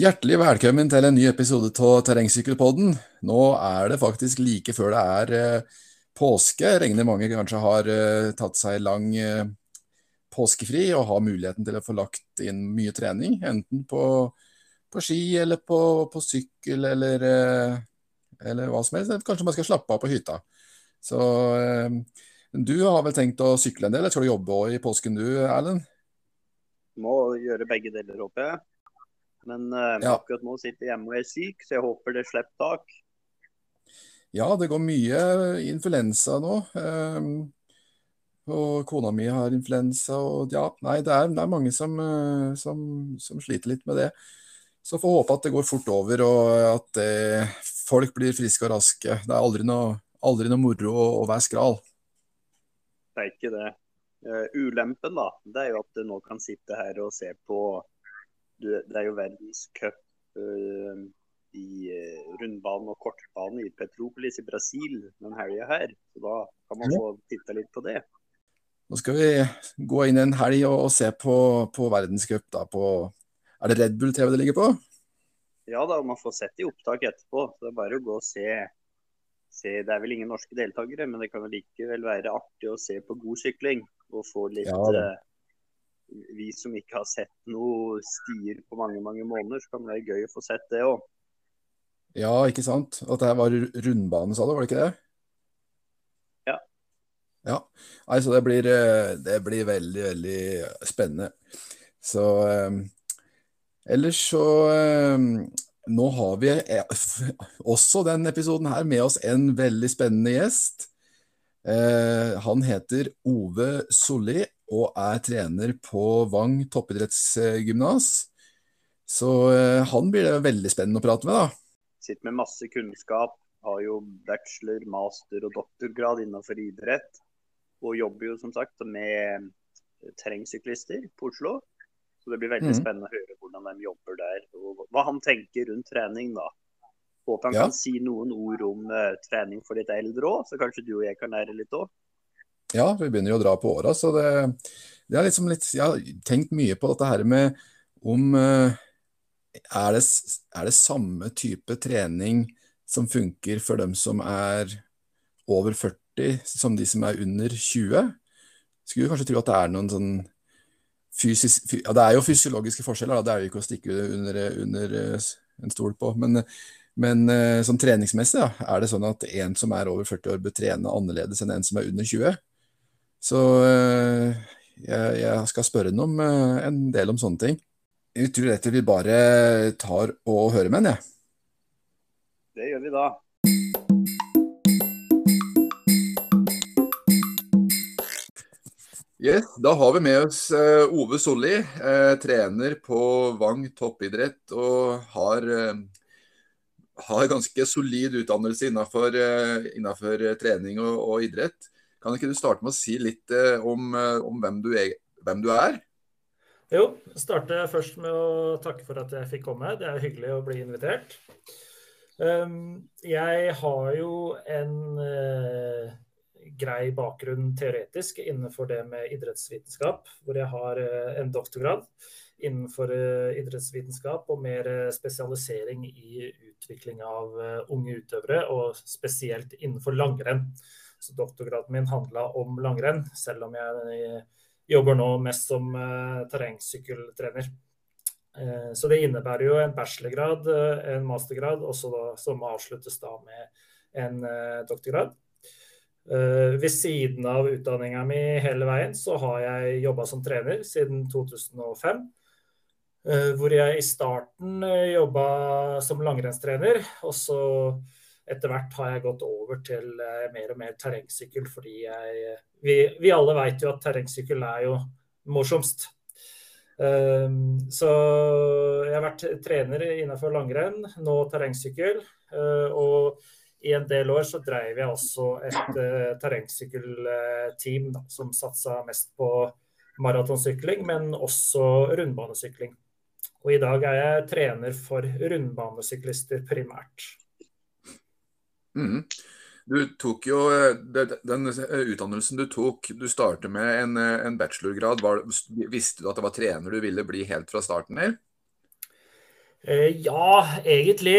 Hjertelig velkommen til en ny episode av Terrengsykkelpodden. Nå er det faktisk like før det er eh, påske. Jeg regner mange kanskje har eh, tatt seg lang eh, påskefri og har muligheten til å få lagt inn mye trening. Enten på, på ski eller på, på sykkel eller, eller hva som helst. Kanskje man skal slappe av på hytta. Så du har vel tenkt å sykle en del? Eller skal du jobbe i påsken du, Erlend? Må gjøre begge deler, håper jeg. Men uh, Ja. akkurat nå sitter jeg hjemme og er syk, så jeg håper det slipper tak. Ja, det går mye influensa nå. Um, og kona mi har influensa, og ja, nei, det er, det er mange som, eh, som, som sliter litt med det. Så får håpe at det går fort over, og at eh, folk blir friske og raske. Det er aldri noe, aldri noe moro å, å være skral. Det er ikke det. Uh, ulempen da, det er jo at du nå kan sitte her og se på Det er jo verdenscup uh, i eh, rundbane og kortbane i Petropolis i Brasil den helga her. Så da kan man få titta litt på det. Nå skal vi gå inn en helg og, og se på, på verdenscup Er det Red Bull TV det ligger på? Ja da, man får sett i opptak etterpå. Så det er bare å gå og se. se det er vel ingen norske deltakere, men det kan likevel være artig å se på god sykling. Og få litt Ja Vi som ikke har sett noe stier på mange mange måneder, så kan det være gøy å få sett det òg. Ja, ikke sant? At det her var rundbane, sa du, var det ikke det? Ja. Ja, Nei, så det blir, eh, det blir veldig, veldig spennende. Så eh, ellers så eh, Nå har vi også denne episoden her med oss en veldig spennende gjest. Eh, han heter Ove Solli og er trener på Vang toppidrettsgymnas. Så eh, han blir det veldig spennende å prate med, da. Sitter med masse kunnskap. Har jo bachelor, master og doktorgrad innenfor idrett. Og jobber jo som sagt med terrengsyklister på Oslo. Så det blir veldig mm. spennende å høre hvordan de jobber der, og hva han tenker rundt trening. da. Håper han Ja. kan si noen ord om uh, trening for litt eldre òg, så kanskje du og jeg kan lære litt òg. Ja, vi begynner jo å dra på åra, så det, det er liksom litt Jeg har tenkt mye på dette her med om eh, er det, er det samme type trening som funker for dem som er over 40, som de som er under 20? Skulle kanskje tro at det er noen sånn fysisk, ja, Det er jo fysiologiske forskjeller, da. det er jo ikke å stikke under, under eh, en stol på. Men, men eh, sånn treningsmessig, da, er det sånn at en som er over 40 år, bør trene annerledes enn en som er under 20? Så eh, jeg, jeg skal spørre ham om eh, en del om sånne ting. Jeg tror dette vi bare tar og hører med den, jeg. Det gjør vi da. Yes, da har vi med oss eh, Ove Solli, trener på Vang toppidrett, og har, har ganske solid utdannelse innenfor, innenfor trening og, og idrett. Kan ikke du starte med å si litt eh, om, eh, om hvem, du er, hvem du er? Jo, starte først med å takke for at jeg fikk komme. Det er hyggelig å bli invitert. Um, jeg har jo en eh, grei bakgrunn teoretisk innenfor det med idrettsvitenskap, hvor jeg har en doktorgrad innenfor idrettsvitenskap og mer spesialisering i utvikling av unge utøvere, og spesielt innenfor langrenn. Så doktorgraden min handla om langrenn, selv om jeg eh, jobber nå mest som uh, terrengsykkeltrener. Eh, så det innebærer jo en bachelorgrad, eh, en mastergrad, også da, som avsluttes da med en eh, doktorgrad. Eh, ved siden av utdanninga mi hele veien, så har jeg jobba som trener siden 2005. eh, hvor jeg i starten jobba som langrennstrener, og så etter hvert har jeg gått over til eh, mer og mer terrengsykkel, fordi jeg Vi, vi alle vet jo at terrengsykkel er jo morsomst. Um, så jeg har vært trener innenfor langrenn, nå terrengsykkel. Uh, og i en del år så dreiv jeg også et uh, terrengsykkelteam som satsa mest på maratonsykling, men også rundbanesykling. Og i dag er jeg trener for rundbanesyklister primært. Mm. Du tok jo eh, den eh, utdannelsen du tok, du startet med en, eh, en bachelorgrad. Var, visste du at det var trener du ville bli helt fra starten? Eller? Ja, egentlig.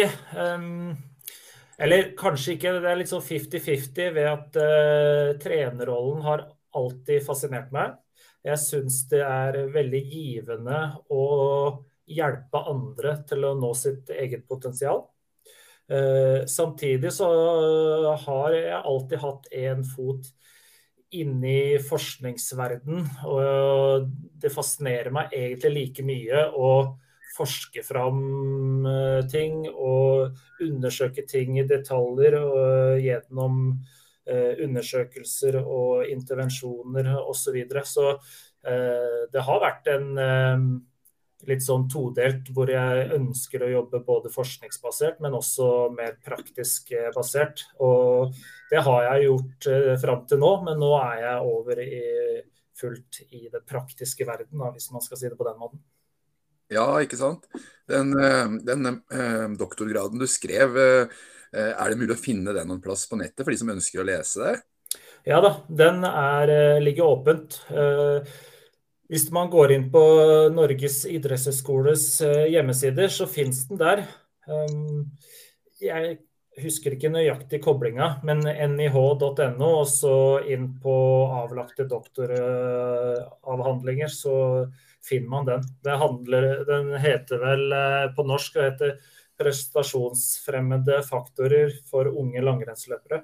Eller kanskje ikke. Det er litt sånn 50-50 ved at uh, trenerrollen har alltid fascinert meg. Jeg syns det er veldig givende å hjelpe andre til å nå sitt eget potensial. Uh, samtidig så har jeg alltid hatt én fot inni forskningsverden, og det fascinerer meg egentlig like mye å forske fram uh, ting og undersøke ting i detaljer og gjennom uh, undersøkelser og intervensjoner osv. Så, videre. så det har vært en litt sånn todelt, hvor jeg ønsker å jobbe både forskningsbasert, men også mer praktisk basert. Og det har jeg gjort fram til nå, men nå er jeg over i fullt i det praktiske verden, da, hvis man skal si det på den måten. Ja, ikke sant. Den, eh, den eh, doktorgraden du skrev, eh, er det mulig å finne den noen plass på nettet for de som ønsker å lese det? Ja da, den er, ligger åpent. Hvis man går inn på Norges idrettshøyskoles hjemmesider, så finnes den der. Jeg husker ikke nøyaktig koblinga, men nih.no og så inn på avlagte doktoravhandlinger, så finner man den. Handler, den heter vel eh, på norsk heter prestasjonsfremmede faktorer for unge langrennsløpere.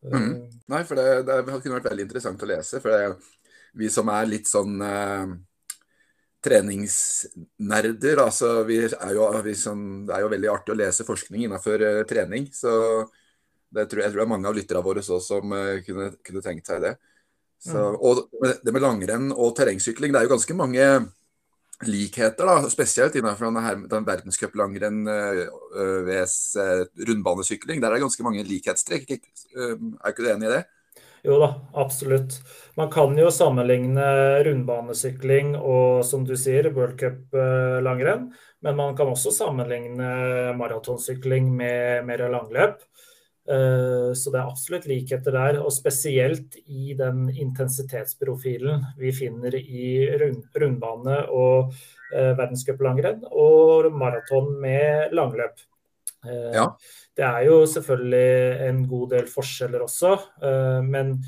Mm. Nei, for det, det, kunne vært veldig interessant å lese. For det, vi som er litt sånn eh, treningsnerder, altså vi er jo, vi som, Det er jo veldig artig å lese forskning innenfor eh, trening. Så det tror jeg, tror det er mange av lytterne våre også som eh, kunne, kunne tenkt seg det. Så, mm. og det med langrenn og terrengsykling, det er jo ganske mange likheter, da, spesielt innenfor denne, den verdenscuplangrenn uh, VS uh, rundbanesykling. Der er det ganske mange likhetstrekk. Er ikke du enig i det? Jo da, absolutt. Man kan jo sammenligne rundbanesykling og som du sier, World Cup-langrenn. Men man kan også sammenligne maratonsykling med mer langløp. Eh, så det er absolutt likheter der, og spesielt i den intensitetsprofilen vi finner i rundbane og eh, verdenscuplangrenn og maraton med langløp. Eh, ja. Det er jo selvfølgelig en god del forskjeller også, men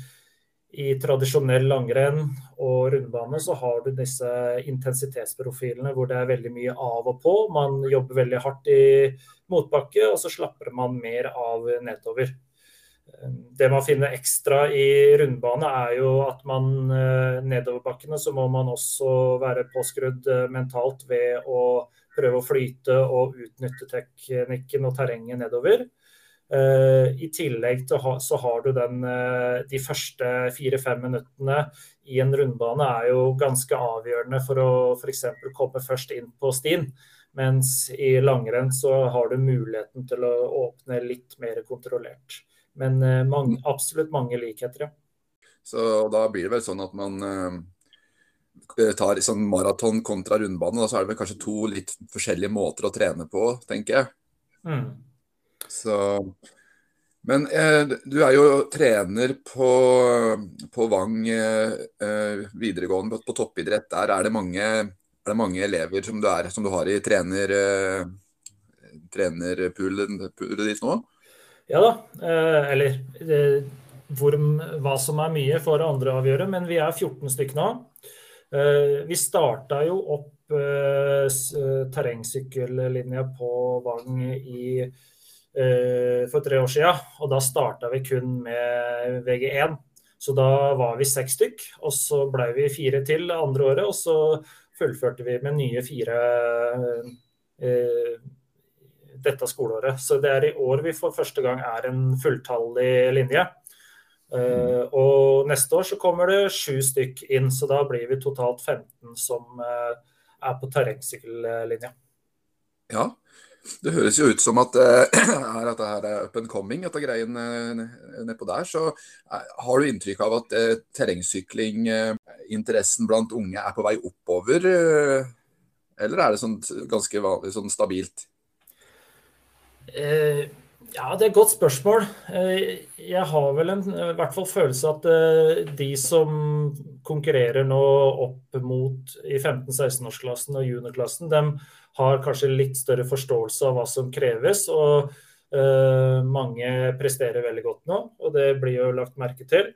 i tradisjonell langrenn og rundbane så har du disse intensitetsprofilene hvor det er veldig mye av og på. Man jobber veldig hardt i motbakke, og så slapper man mer av nedover. Det man finner ekstra i rundbane, er jo at man eh, nedoverbakkene så må man også være påskrudd eh, mentalt ved å prøve å flyte og utnytte teknikken og terrenget nedover. Eh, I tillegg til så har du den eh, De første fire-fem minuttene i en rundbane er jo ganske avgjørende for å f.eks. komme først inn på stien. Mens i langrenn så har du muligheten til å åpne litt mer kontrollert. Men eh, mange, absolutt mange likheter, ja. Så da blir det vel sånn at man tar sånn maraton kontra rundbane. Da så er det vel kanskje to litt forskjellige måter å trene på, tenker jeg. Mm. Så, men eh, du er jo trener på, på Vang eh, eh videregående, på, på, toppidrett. Der er det mange, er det mange elever som du, er, som du, har i trener, eh, trenerpoolet ditt nå? Ja da. Eh, eller eh, hvor, hva som er mye, får andre avgjøre, men vi er 14 stykker nå. Vi starta jo opp terrengsykkellinja på Vang i Eh, for tre år siden. Og da starta vi kun med VG1. Så da var vi seks stykk. Og så ble vi fire til andre året, og så fullførte vi med nye fire eh, dette skoleåret. Så det er i år vi for første gang er en fulltallig linje. Uh, og neste år så kommer det sju stykk inn, så da blir vi totalt 15 som uh, er på terrengsykkellinja. Ja, det høres jo ut som at, uh, at det her er up and coming, dette greien nedpå der. Så har du inntrykk av at terrengsyklinginteressen blant unge er på vei oppover? eller er det sånn ganske vanlig, sånn stabilt? Ja, det er et godt spørsmål. Eh, jeg har vel en i hvert fall følelse at eh, de som konkurrerer nå opp mot i 15-16-årsklassen og juniorklassen, de har kanskje litt større forståelse av hva som kreves. og uh, mange presterer veldig godt nå, og det blir jo lagt merke til.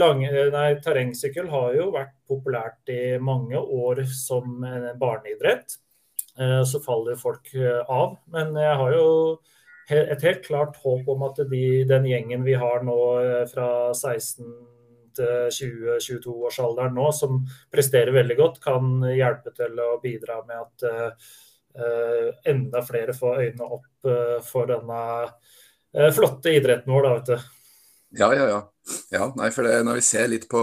Lang, nei, terrengsykkel har jo vært populært i mange år som barneidrett. Så faller folk av. Men jeg har jo et helt klart håp om at de, den gjengen vi har nå eh, fra 16 til 20-22-årsalderen nå, som presterer veldig godt, kan hjelpe til å bidra med at uh, enda flere får øynene opp uh, for denne uh, flotte idretten vår, da, vet du. Ja, ja, ja. ja nei, for det, når vi ser litt på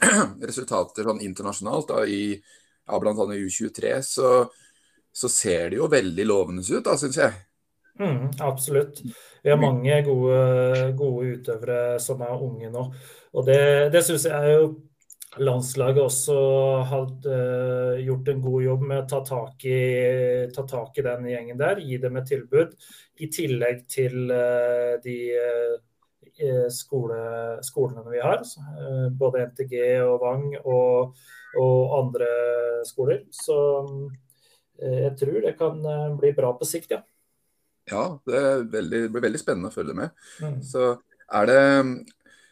resultater sånn internasjonalt, da, i ja, bl.a. U23, så, så ser det jo veldig lovende ut, da, syns jeg. Mm, absolutt. Vi har mange gode, gode, utøvere som er unge nå. Og det, det syns jeg jo landslaget også hadde uh, gjort en god jobb med å ta tak, i, ta tak i den gjengen der. Gi dem et tilbud. I tillegg til uh, de uh, skole, skolene vi har. både NTG og Vang og, og andre skoler. Så jeg tror det kan bli bra på sikt, ja. Ja, det, veldig, det, blir veldig spennende å følge med. Mm. Så er det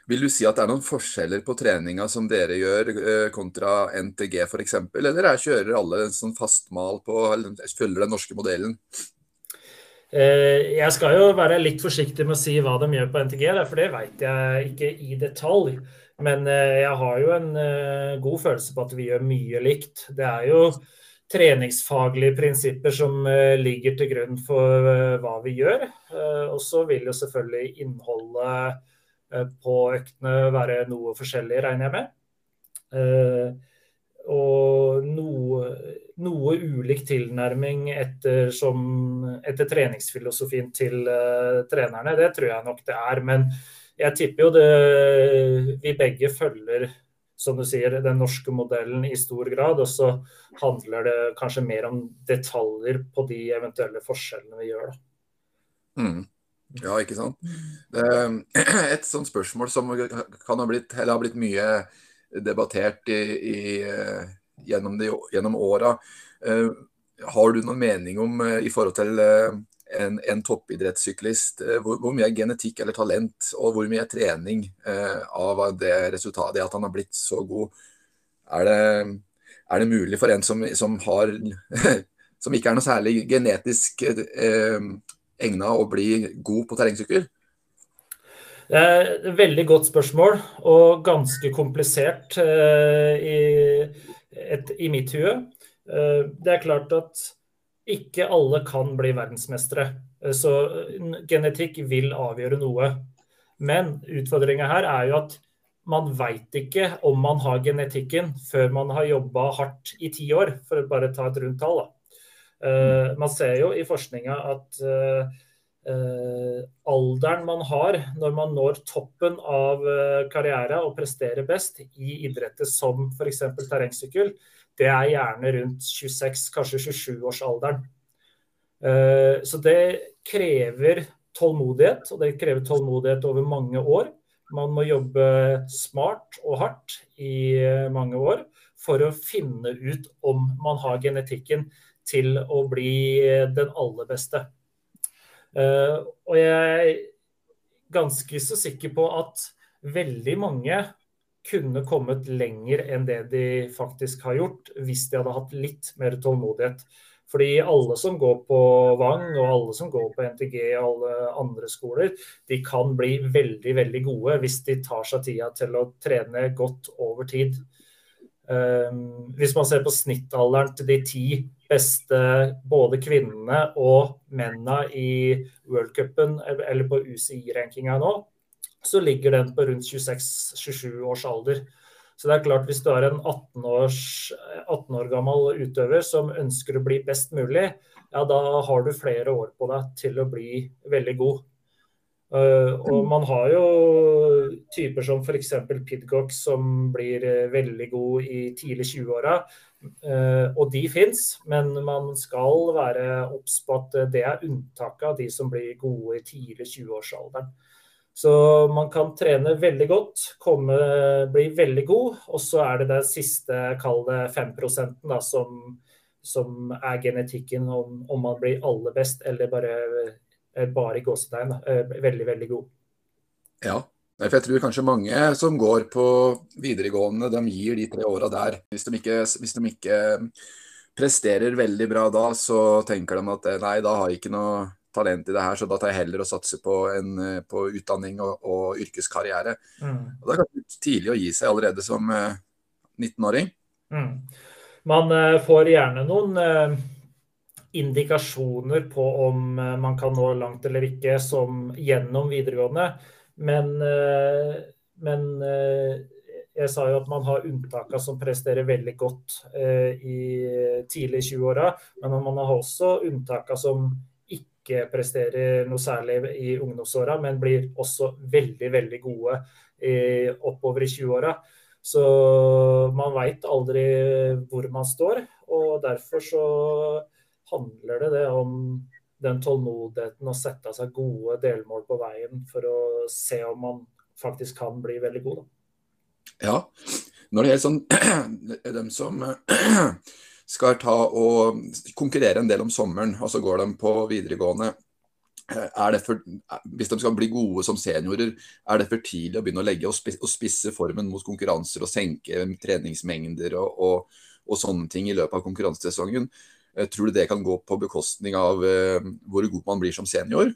Vil du si at det er noen forskjeller på treninga som dere gjør eh, kontra NTG f.eks., eller er, kjører alle en sånn fastmal på, eller følger den norske modellen? Eh, jeg skal jo være litt forsiktig med å si hva de gjør på NTG, for det vet jeg ikke i detalj. Men eh, jeg har jo en god følelse på at vi gjør mye likt. Det er jo treningsfaglige prinsipper som eh, ligger til grunn for eh, hva vi gjør. Eh, og så vil jo selvfølgelig innholdet på øktene være noe forskjellig, regner jeg med. Og noe, noe ulik tilnærming etter, som, etter treningsfilosofien til trenerne. Det tror jeg nok det er. Men jeg tipper jo det vi begge følger som du sier, den norske modellen i stor grad. Og så handler det kanskje mer om detaljer på de eventuelle forskjellene vi gjør. Mm. Ja, ikke sant. Et sånt spørsmål som kan ha blitt, eller har blitt mye debattert i, i, gjennom, de, gjennom åra. Eh, har du noen mening om eh, i forhold til eh, en, en toppidrettssyklist, eh, hvor, hvor, mye er genetikk eller talent, og hvor mye er trening eh, av det resultatet, at han har blitt så god? Er det, er det mulig for en som, som, har som ikke er noe særlig genetisk eh, egna å bli god på terrengsykkel? Er et veldig godt spørsmål, og ganske komplisert eh, i, et, i, mitt hue. Eh, det er klart at ikke alle kan bli verdensmestere. Eh, så eh, genetikk vil avgjøre noe. Men utfordringa her er jo at man veit ikke om man har genetikken før man har jobba hardt i ti år, for å bare ta et rundt tall. Uh, man ser jo i forskninga at uh, uh, alderen man har når man når toppen av karriere og presterer best i idretter som f.eks. terrengsykkel, det er gjerne rundt 26, kanskje 27-årsalderen. alderen. så det krever tålmodighet, og det krever tålmodighet over mange år. Man må jobbe smart og hardt i eh, mange år for å finne ut om man har genetikken til å bli den aller beste. Eh, og jeg er ganske så sikker på at veldig mange kunne kommet lenger enn det de faktisk har gjort, hvis de hadde hatt litt mer tålmodighet. Fordi alle som går på Vang og alle som går på NTG og alle andre skoler, de kan bli veldig veldig gode hvis de tar seg tida til å trene godt over tid. Um, hvis man ser på snittalderen til de ti beste både kvinnene og mennene i worldcupen eller på UCI-rankinga nå, så ligger den på rundt 26-27 års alder. Så det er klart Hvis du er en 18, års, 18 år gammel utøver som ønsker å bli best mulig, ja, da har du flere år på deg til å bli veldig god. Uh, og man har jo typer som f.eks. Pidcock som blir uh, veldig god i tidlig 20-åra. Uh, og de fins, men man skal være obs på at det er unntaket av de som blir gode i tidlig 20-årsalderen. Så man kan trene veldig godt, komme, bli veldig god, og så er det den siste, kall det 5 da, som, som, er genetikken om, om, man blir aller best eller bare, eh, bare gåsetegn eh, veldig, veldig god. Ja, for jeg tror kanskje mange som går på videregående, de gir de tre åra der. Hvis de, ikke, hvis de ikke presterer veldig bra da, så tenker de at eh, nei, da har jeg ikke noe talent i det her, så da tar jeg heller å satse på, en, eh, på utdanning og, og yrkeskarriere. Mm. Og Det er kanskje tidlig å gi seg allerede som uh, 19-åring. Mm. Man uh, får gjerne noen indikasjoner på om man kan nå langt eller ikke som gjennom videregående, men, men jeg sa jo at man har unntaka som presterer veldig godt i tidlig 20-åra, men man har også unntaka som ikke presterer noe særlig i ungdomsåra, men blir også veldig, veldig gode i, oppover i 20-åra. Så man veit aldri hvor man står, og derfor så handler det, det om den tålmodigheten å sette seg gode delmål på veien for å se om man faktisk kan bli veldig god. Da. Ja, når det gjelder sånn dem som skal ta og konkurrere en del om sommeren, og så går de på videregående. For, hvis de skal bli gode som seniorer, er det for tidlig å begynne å legge og spisse formen mot konkurranser og senke treningsmengder og, og, og sånne ting i løpet av konkurransesesongen? Eh, tror du det kan gå på bekostning av uh, hvor god man blir som senior?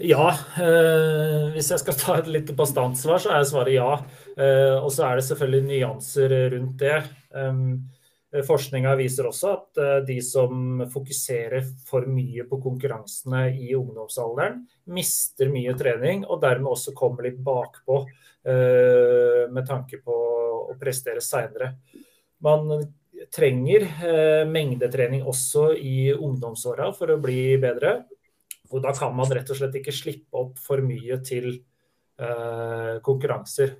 Ja, eh, hvis jeg skal ta et litt bastant svar, så er svaret ja. Eh, og så er det selvfølgelig nyanser rundt det. Um, Eh, Forskninga viser også at eh, de som fokuserer for mye på konkurransene i ungdomsalderen, mister mye trening og dermed også kommer litt bakpå eh, med tanke på å prestere seinere. Man trenger mengdetrening også i ungdomsåra for å bli bedre. Og da kan man rett og slett ikke slippe opp for mye til konkurranser.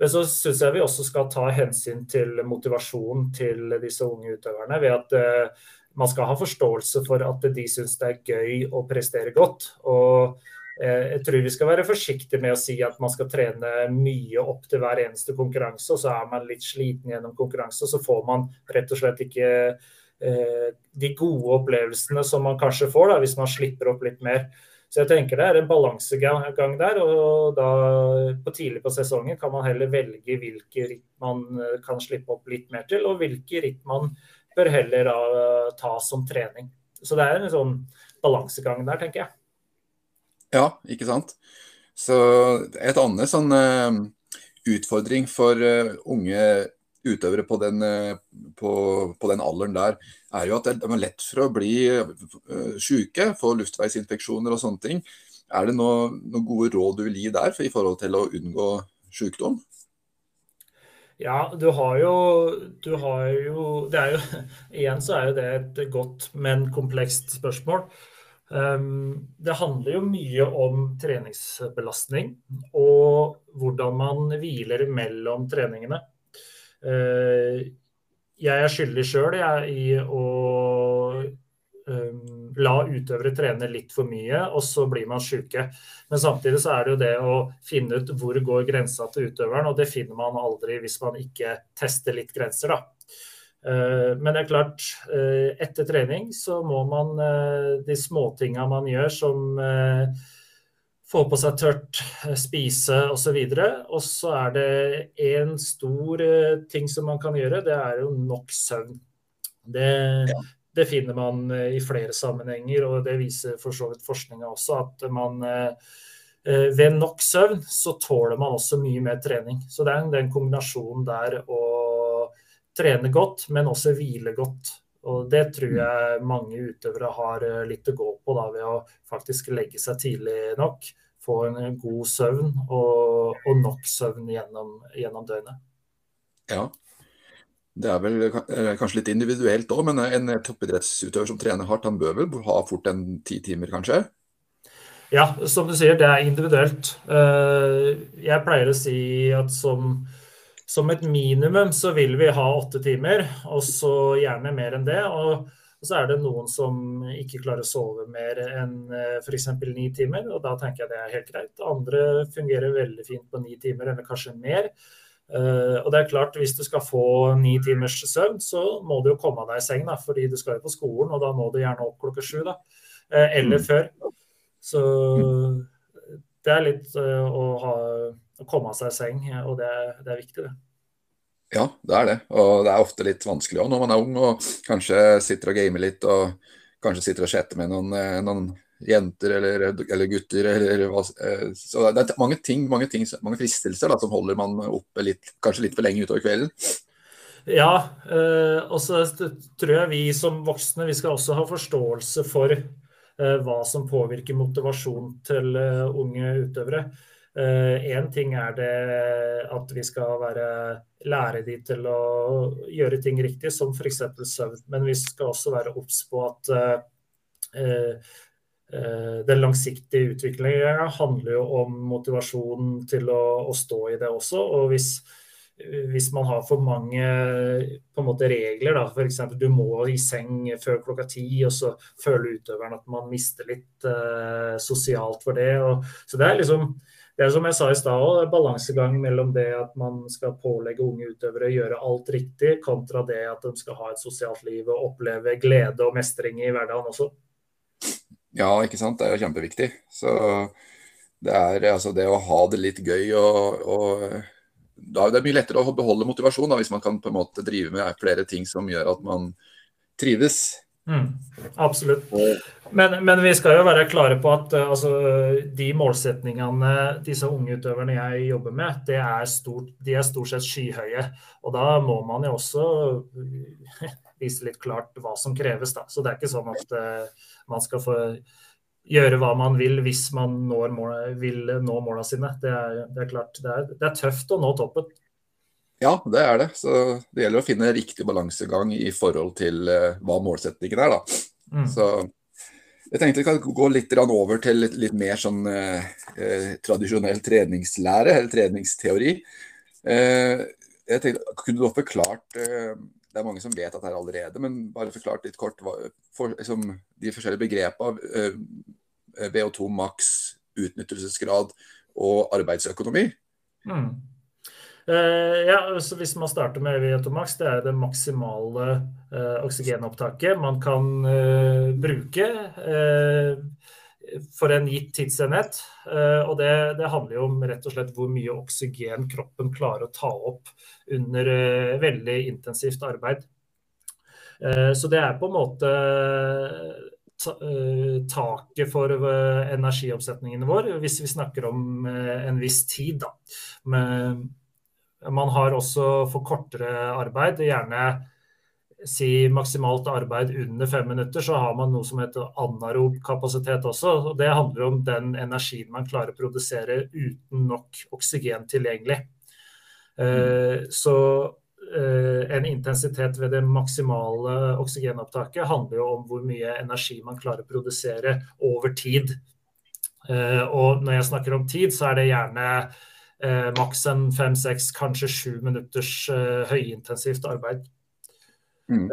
Men så syns jeg vi også skal ta hensyn til motivasjonen til disse unge utøverne. Ved at uh, man skal ha forståelse for at de syns det er gøy å prestere godt. Og uh, jeg tror vi skal være forsiktige med å si at man skal trene mye opp til hver eneste konkurranse, og så er man litt sliten gjennom konkurranse, og så får man rett og slett ikke uh, de gode opplevelsene som man kanskje får da, hvis man slipper opp litt mer. Så jeg tenker det er en balansegang der. og da på Tidlig på sesongen kan man heller velge hvilke ritt man eh, kan slippe opp litt mer til, og hvilke ritt man bør heller da, ta som trening. Så det er en sånn balansegang der, tenker jeg. Ja, ikke sant. Så et annet sånn uh, utfordring for unge utøvere på den, på, på den alderen der, er jo at de er lett for å bli uh, syke, få luftveisinfeksjoner og sånne ting. Er det noen noe gode råd du vil gi der for, i forhold til å unngå sykdom? Ja, du har jo, du har jo Det er jo Igjen så er jo det et godt, men komplekst spørsmål. Um, det handler jo mye om treningsbelastning og hvordan man hviler mellom treningene. Uh, jeg er skyldig sjøl i å um, la utøvere trene litt for mye, og så blir man sjuke. Men samtidig så er det jo det å finne ut hvor går grensa til utøveren, og det finner man aldri hvis man ikke tester litt grenser, da. Uh, men det er klart, uh, etter trening så må man de småtinga man gjør som få på seg tørt, eh, spise osv. Og så er det en stor eh, ting som man kan gjøre, det er jo nok søvn. Det, ja. det finner man eh, i flere sammenhenger, og det viser for så vidt forskninga også, at man ved nok søvn så tåler man også mye mer trening. Så det er den kombinasjonen der å trene godt, men også hvile godt. Og Det tror mm. jeg mange utøvere har eh, litt å gå på da, ved å faktisk legge seg tidlig nok. Få en god søvn og, og nok søvn gjennom, gjennom, døgnet. Ja, det er vel eh, kanskje litt individuelt òg, men en toppidrettsutøver som trener hardt, han bør vel ha fort en ti timer, kanskje? Ja, som du sier, det er individuelt. Eh, jeg pleier å si at som, som et minimum så vil vi ha åtte timer, og så gjerne mer enn det. Og, og så er det noen som ikke klarer å sove mer enn eh, f.eks. ni timer, og da tenker jeg det er helt greit. Andre fungerer veldig fint på ni timer, eller kanskje mer. Uh, og det er klart, Hvis du skal få ni timers søvn, så må du jo komme deg i seng, da, fordi du skal jo på skolen, og da må du gjerne opp klokka sju. da, uh, Eller mm. før. Så det er litt å, ha, å, komme seg i seng, og det, det, er viktig, det. Ja, det er det. Og det er ofte litt vanskelig òg når man er ung og kanskje sitter og gamer litt og kanskje sitter og chatter med noen, noen jenter eller, eller gutter. Eller, hva så det er mange ting, mange, ting, mange fristelser da, som holder man oppe litt, kanskje litt for lenge utover kvelden. Ja, eh, og så tror jeg vi som voksne vi skal også ha forståelse for eh, hva som påvirker motivasjonen til unge utøvere. Én ting er det at vi skal være, lære de til å gjøre ting riktig, som f.eks. søvn. Men vi skal også være obs på at Eh, den langsiktige utviklingen handler jo om motivasjon til å, å stå i det også. og hvis, hvis man har for mange måte regler, da, f.eks. du må i seng før klokka ti, og så føler utøveren at man mister litt sosialt for det. Og, så det er liksom det er som jeg sa i stad, balansegang mellom det at man skal pålegge unge utøvere å gjøre alt riktig, kontra det at de skal ha et sosialt liv og oppleve glede og mestring i hverdagen også. Ja, ikke sant. Det er jo kjempeviktig. Så det er altså det å ha det litt gøy og, og da er det mye lettere å beholde motivasjon da, hvis man kan på en måte drive med flere ting som gjør at man trives. Mm, absolutt. Men, men, vi skal jo være klare på at uh, altså, de målsetningene disse unge utøverne jeg jobber med, det er stort, de er stort sett skyhøye. Og da må man jo også vise litt klart hva som kreves. Da. Så det er ikke sånn at uh, man skal få gjøre hva man vil hvis man mål, vil nå måla sine. Det er, det er klart, det er, det er, tøft å nå toppen. Ja, det er det. Så det gjelder å finne riktig balansegang i forhold til uh, hva målsettingen er. da. Mm. Så jeg tenkte vi kan gå litt over til litt, litt mer sånn eh, tradisjonell treningslære, eller treningsteori. Eh, jeg tenkte, Kunne du forklart det er mange som vet at det er allerede, men bare forklart litt kort for, liksom, de forskjellige begrepene uh, eh, VO2 maks, utnyttelsesgrad og arbeidsøkonomi. Mm. Uh, ja, så Hvis man starter med VO2 maks, det er det maksimale uh, oksygenopptaket man kan bruke for en gitt tidsenhet. Og det, det, handler jo om rett og slett hvor mye oksygen kroppen klarer å ta opp under uh, veldig intensivt arbeid. Så det er på en måte taket for energioppsetningen vår, hvis vi snakker om en viss tid. Da. Men, man har også for kortere arbeid, gjerne si maksimalt arbeid under fem minutter, så har man noe som heter anarob kapasitet også. og Det handler om den energien man klarer å produsere uten nok oksygen tilgjengelig. Mm. så eh, en intensitet ved det maksimale oksygenopptaket handler jo om hvor mye energi man klarer å produsere over tid. Eh, og når jeg snakker om tid, så er det gjerne maks en fem, seks, kanskje sju minutters høyintensivt arbeid. Mm.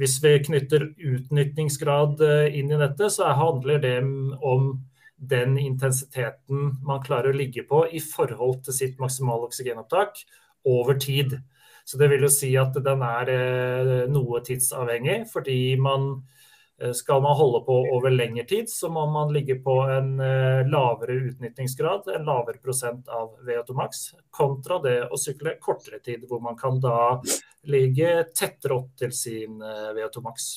hvis vi knytter utnytningsgrad inn i dette, så handler det om den intensiteten man klarer å ligge på i forhold til sitt maksimale oksygenopptak over tid. Så det vil jo si at den er eh, noe tidsavhengig, fordi man eh, skal man holde på over lengre tid, så må man ligge på en eh, lavere utnyttingsgrad, en lavere prosent av VO2 max, kontra det å sykle kortere tid, hvor man kan da ligge tettere opp til sin VO2 max.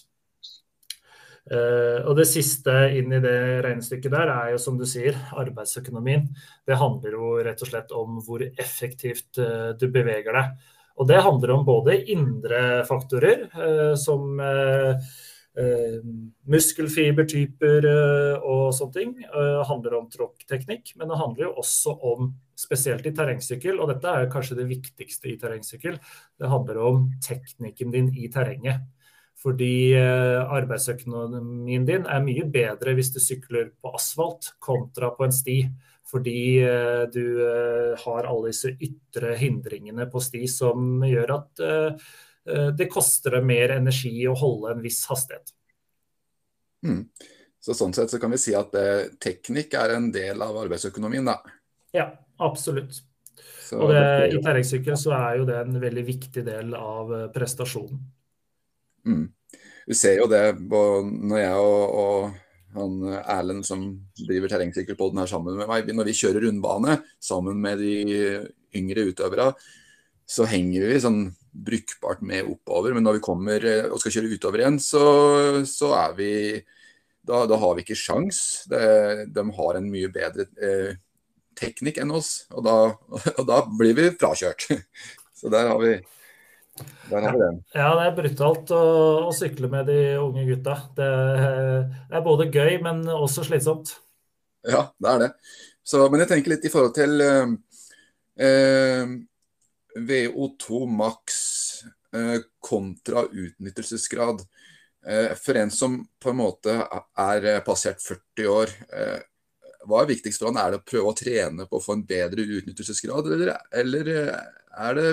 Uh, og Det siste inn i det regnestykket der er jo som du sier, arbeidsøkonomien. Det handler jo rett og slett om hvor effektivt du beveger deg. Og det handler om både indre faktorer, som muskelfibertyper og sånne ting. Det handler om tråkkteknikk, men det handler jo også om, spesielt i terrengsykkel, og dette er kanskje det viktigste i terrengsykkel, det handler om teknikken din i terrenget. Fordi arbeidsøkonomien din er mye bedre hvis du sykler på asfalt kontra på en sti. Fordi du har alle disse ytre hindringene på sti som gjør at det koster deg mer energi å holde en viss hastighet. Mm. Så Sånn sett så kan vi si at eh, teknikk er en del av arbeidsøkonomien, da. Ja, absolutt. Så, og det, I terrengsykkel så er jo det en veldig viktig del av eh, prestasjonen. Mm. Du ser jo det når jeg og, og han eh, Erlend som driver terrengsykkelpodden her sammen med meg, når vi kjører rundbane sammen med de yngre utøvere, så henger vi sånn brukbart med oppover. Men når vi kommer eh, og skal kjøre utover igjen, så, så er vi da, da, har vi ikke sjans. Det, de har en mye bedre eh, teknikk enn oss, og da, og da, blir vi frakjørt. Så der har vi, der har vi den. Ja, det er brutalt å, å, sykle med de unge gutta. Det, det, er både gøy, men også slitsomt. Ja, det er det. Så, men jeg tenker litt i forhold til eh, eh VO2 maks eh, kontra utnyttelsesgrad. Eh, for en som på en måte er eh, passert 40 år, hva er viktigst for han? Er det å prøve å trene på å få en bedre utnyttelsesgrad, eller, eller er det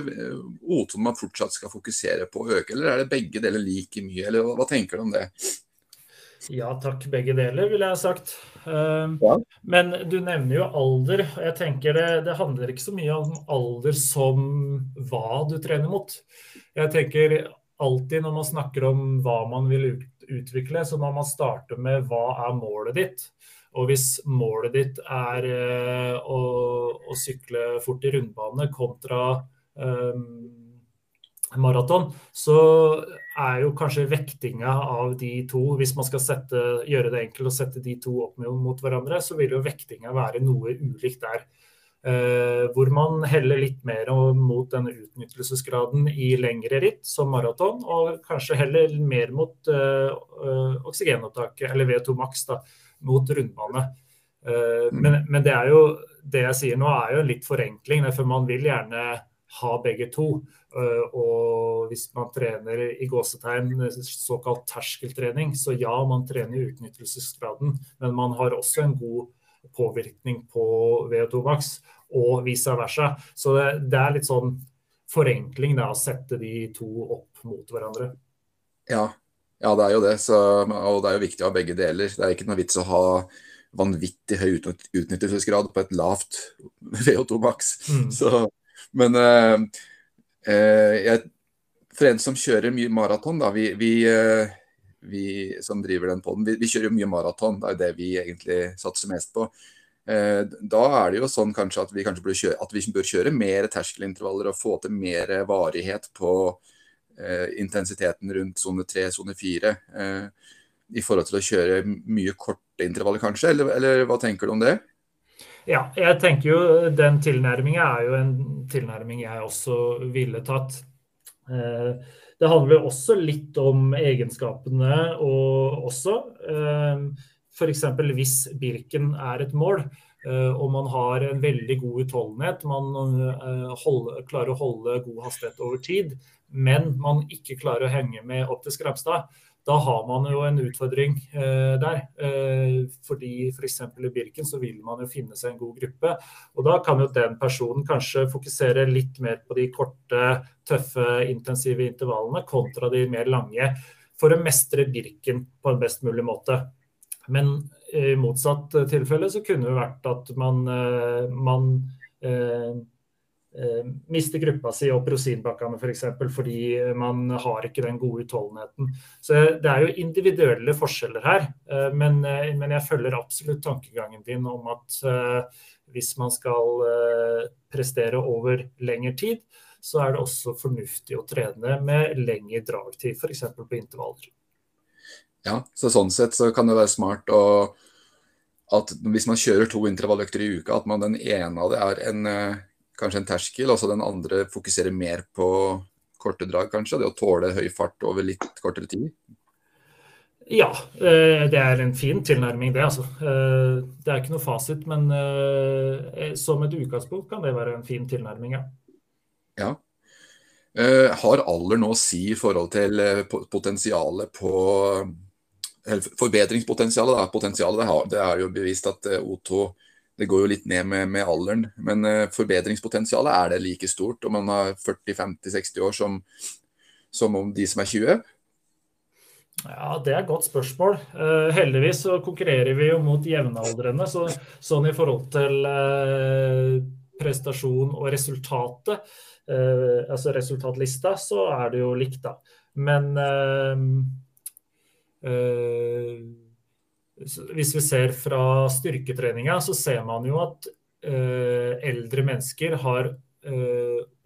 O2 man fortsatt skal fokusere på å øke, eller er det begge deler like mye, eller hva, hva tenker du om det? Ja takk, begge deler, ville jeg ha sagt. Ja. Men du nevner jo alder. Jeg tenker det, det, handler ikke så mye om alder som hva du trener mot. Jeg tenker alltid når man snakker om hva man vil utvikle, så må man starte med hva er målet ditt. Og hvis målet ditt er uh, å, å, sykle fort i rundbane kontra um, maraton, så er jo kanskje vektinga av de to Hvis man skal sette, gjøre det enkelt å sette de to opp mot hverandre, så vil jo vektinga være noe ulikt der. Uh, hvor man heller litt mer mot denne utnyttelsesgraden i lengre ritt, som maraton, og kanskje heller mer mot uh, uh, oksygenopptaket, eller V2 maks, da, mot rundbane. Men, men, det er jo det jeg sier nå, er jo litt forenkling, for man vil gjerne ha begge to. Og hvis man trener i gåsetegn såkalt terskeltrening, så ja, man trener utnyttelsesgraden, men man har også en god påvirkning på VO2 max, og vice versa. Så det, det er litt sånn forenkling da, å sette de to opp mot hverandre. Ja, ja det er jo det. Så, og det er jo viktig å ha begge deler. Det er ikke noe vits å ha vanvittig høy utnyttelsesgrad på et lavt VO2 max. Mm. Men eh, eh, jeg, for en som kjører mye maraton, da, vi, vi, eh, vi, som driver den poden, vi, vi, kjører jo mye maraton. Det er jo det vi egentlig satser mest på. Da er det jo sånn kanskje at vi, kanskje bør, kjøre, at vi bør kjøre mer terskelintervaller og få til mer varighet på eh, intensiteten rundt sone 3, sone 4. Eh, I forhold til å kjøre mye korte intervaller, kanskje? Eller, eller, hva tenker du om det? Ja, jeg tenker jo den tilnærminga er jo en tilnærming jeg også ville tatt. Eh, det handler også litt om egenskapene og også. Eh, F.eks. hvis Birken er et mål, eh, og man har en veldig god utholdenhet, man holder, klarer å holde god hastighet over tid, men man ikke klarer å henge med opp til Skrapstad, da har man jo en utfordring eh, der. Eh, fordi f.eks. For i Birken så vil man jo finne seg en god gruppe. Og da kan jo den personen kanskje fokusere litt mer på de korte, tøffe, intensive intervallene kontra de mer lange, for å mestre Birken på en best mulig måte. Men i motsatt tilfelle så kunne det vært at man, eh, man eh, eh, mister gruppa si opp rosinbakkene f.eks. For eksempel, fordi man har ikke den gode utholdenheten. Så Det er jo individuelle forskjeller her, eh, men, eh, men, jeg følger absolutt tankegangen din om at hvis man skal prestere over lengre tid, så er det også fornuftig å trene med lengre dragtid, f.eks. på intervaller. Ja, så sånn sett så kan det være smart å at hvis man kjører to intervalløkter i uka, at man den ene av det er en, kanskje en terskel, og så den andre fokuserer mer på korte drag, kanskje? Det å tåle høy fart over litt kortere tid? Ja, eh, det er en fin tilnærming, det. altså. Eh, det er ikke noe fasit, men som et utgangspunkt kan det være en fin tilnærming, ja. ja. Har alder noe å si i forhold til potensialet på Forbedringspotensialet, da. Potensialet, det, har, det er jo bevist at uh, O2 det går jo litt ned med, med alderen. Men forbedringspotensialet er det like stort om man har 40-50-60 år som, som om de som er 20? Ja, Det er et godt spørsmål. Uh, heldigvis så konkurrerer vi jo mot jevnaldrende. Så, sånn i forhold til uh, prestasjon og resultatet, uh, altså resultatlista, så er det jo likt, da. Men hvis vi ser fra styrketreninga, så ser man jo at eldre mennesker har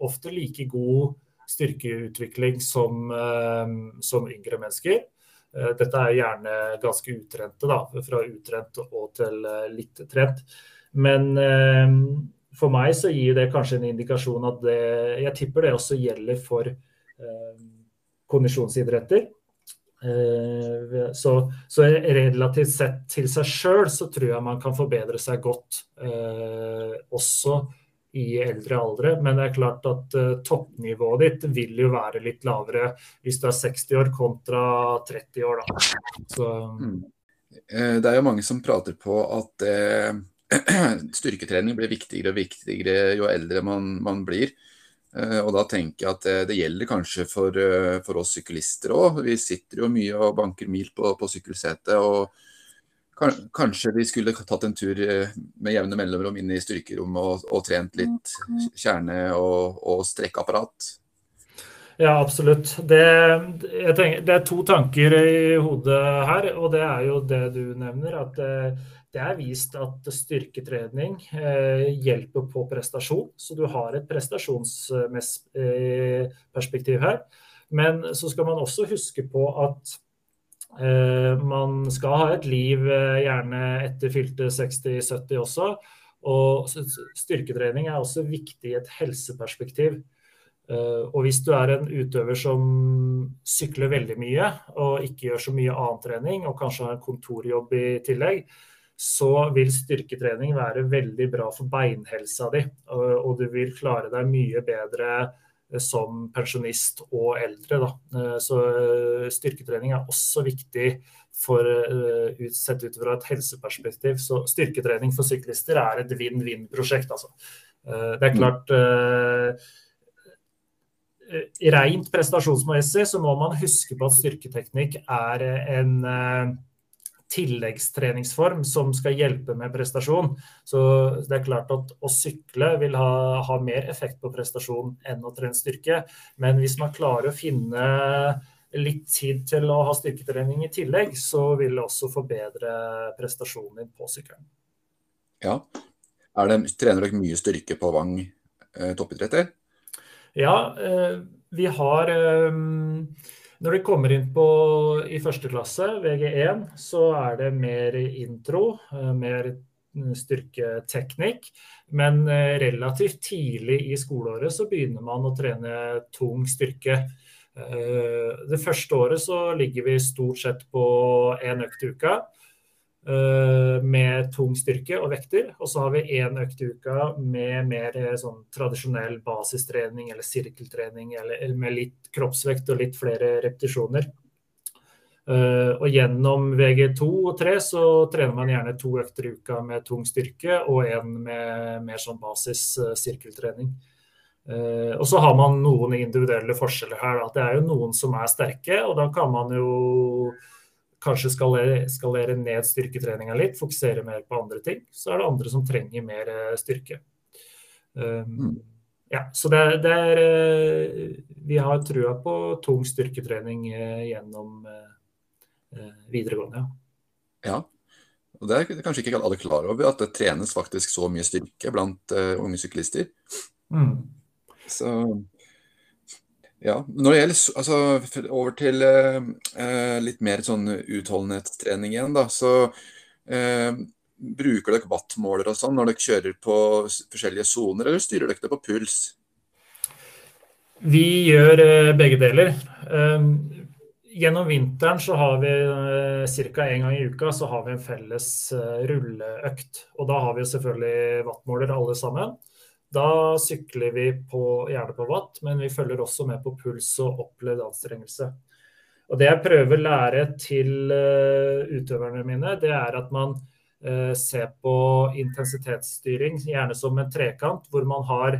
ofte like god styrkeutvikling som, som yngre mennesker. Eh, dette er gjerne ganske utrente, da, fra utrent og til eh, litt trent. Men eh, for meg så gir det kanskje en indikasjon at det Jeg tipper det også gjelder for eh, kondisjonsidretter. Eh, så, så, relativt sett til seg sjøl så tror jeg man kan forbedre seg godt eh, også i eldre aldre. Men det er klart at uh, toppnivået ditt vil jo være litt lavere hvis du er 60 år kontra 30 år. Da. Så, mm. Det er jo mange som prater på at eh, styrketrening blir viktigere og viktigere jo eldre man, man blir. Eh, og da tenker jeg at det, det gjelder kanskje for, uh, for oss syklister òg. Vi sitter jo mye og banker mil på, på sykkelsetet. og Kanskje vi skulle tatt en tur eh, med jevne mellomrom inn i styrkerommet og, og trent litt kjerne og, og strekkeapparat? Ja, absolutt. Det, tenker, det, er to tanker i hodet her. Og det er jo det du nevner. At det, det er vist at styrketrening eh, hjelper på prestasjon. Så du har et prestasjonsperspektiv eh, her. Men så skal man også huske på at Eh, man skal ha et liv gjerne etter fylte 60-70 også. Og styrketrening er også viktig i et helseperspektiv. Og hvis du er en utøver som sykler veldig mye og ikke gjør så mye annen trening, og kanskje har en kontorjobb i tillegg, så vil styrketrening være veldig bra for beinhelsa di. Og du vil klare deg mye bedre som pensjonist og eldre. Da. Eh, så eh, styrketrening er også viktig for, eh, sett ut fra et helseperspektiv. Så styrketrening for syklister er et vinn-vinn-prosjekt. Altså. Det er klart Rent prestasjonsmessig så må man huske på at styrketeknikk er en tilleggstreningsform som skal hjelpe med prestasjon. Så det er klart at å sykle vil ha, ha mer effekt på prestasjon enn å trene styrke. Men hvis man klarer å finne litt tid til å ha styrketrening i tillegg, så vil det også forbedre prestasjonen din på sykkelen. Ja. Det, trener dere mye styrke på Vang eh, toppidretter? Ja, eh, vi har eh, når de kommer inn på, i første klasse, VG1, så er det mer intro, eh, mer styrketeknikk. Men eh, relativt tidlig i skoleåret så begynner man å trene tung styrke. Eh, det første året så ligger vi stort sett på én økt i uka. Eh, med tung styrke og vekter. Og så har vi én økt i uka med mer eh, sånn tradisjonell basistrening eller sirkeltrening, eller, med litt kroppsvekt og litt flere repetisjoner. Uh, og gjennom VG2 og 3 så trener man gjerne to økter i uka med tung styrke og én med mer sånn basis sirkeltrening. Og så har man noen individuelle forskjeller her. Da. Det er jo noen som er sterke, og da kan man jo kanskje skalere, skalere ned styrketreninga litt, fokusere mer på andre ting. Så er det andre som trenger mer eh, styrke. Um, mm. Ja, så det, det, er eh, Vi har trua på tung styrketrening eh, gjennom videregående, ja. ja. Og Det er kanskje ikke alle klar over, at det trenes faktisk så mye styrke blant uh, unge syklister. Mm. Så ja, når det gjelder, altså, Over til eh, litt mer sånn utholdenhetstrening igjen. da, så eh, Bruker dere wattmåler og sånn når dere kjører på forskjellige soner, eller styrer dere det på puls? Vi gjør eh, begge deler. Um, gjennom vinteren så har vi eh, ca. en gang i uka så har vi en felles uh, rulleøkt. Og da har vi selvfølgelig wattmåler alle sammen. Da sykler vi på, gjerne på watt, men vi følger også med på puls og opplevd anstrengelse. Og Det jeg prøver å lære til utøverne mine, det er at man ser på intensitetsstyring gjerne som en trekant, hvor man, har,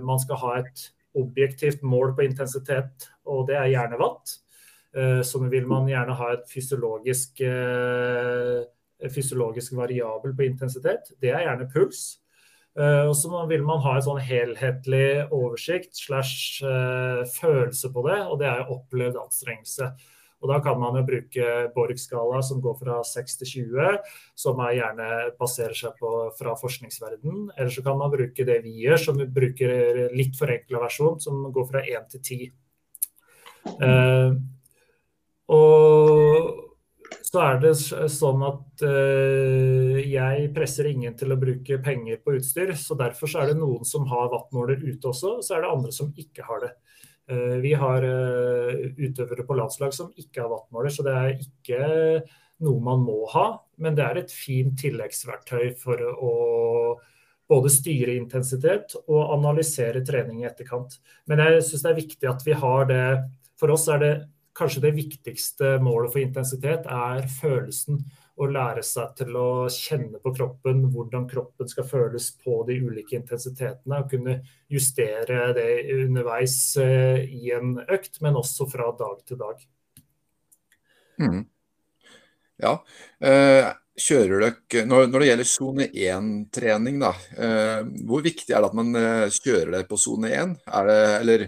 man skal ha et objektivt mål på intensitet, og det er gjerne watt. Eh, så vil man gjerne ha et fysiologisk, eh, fysiologisk variabel på intensitet. Det er gjerne puls. Eh, og så vil man ha en sånn helhetlig oversikt slash følelse på det, og det er opplevd anstrengelse. Og Da kan man jo bruke Borg-skala som går fra 6 til 20, som gjerne baserer seg på fra forskningsverden. Eller så kan man bruke det vi gjør, som vi bruker litt forenkla versjon, som går fra 1 til 10. Uh, og så er det sånn at uh, jeg presser ingen til å bruke penger på utstyr. Så derfor så er det noen som har wattmåler ute også, og så er det andre som ikke har det. Uh, vi har uh, utøvere på landslag som ikke har wattmåler, så det er ikke noe man må ha. Men det er et fint tilleggsverktøy for å både styre intensitet og analysere trening i etterkant. Men jeg syns det er viktig at vi har det For oss er det kanskje det viktigste målet for intensitet er følelsen å lære seg til å kjenne på kroppen, hvordan kroppen skal føles på de ulike intensitetene. Og kunne justere det underveis eh, i en økt, men også fra dag til dag. Mm. Ja. Eh, kjører dere, når, det gjelder sone 1-trening, da, eh, hvor viktig er det at man kjører det på sone 1? Er det, eller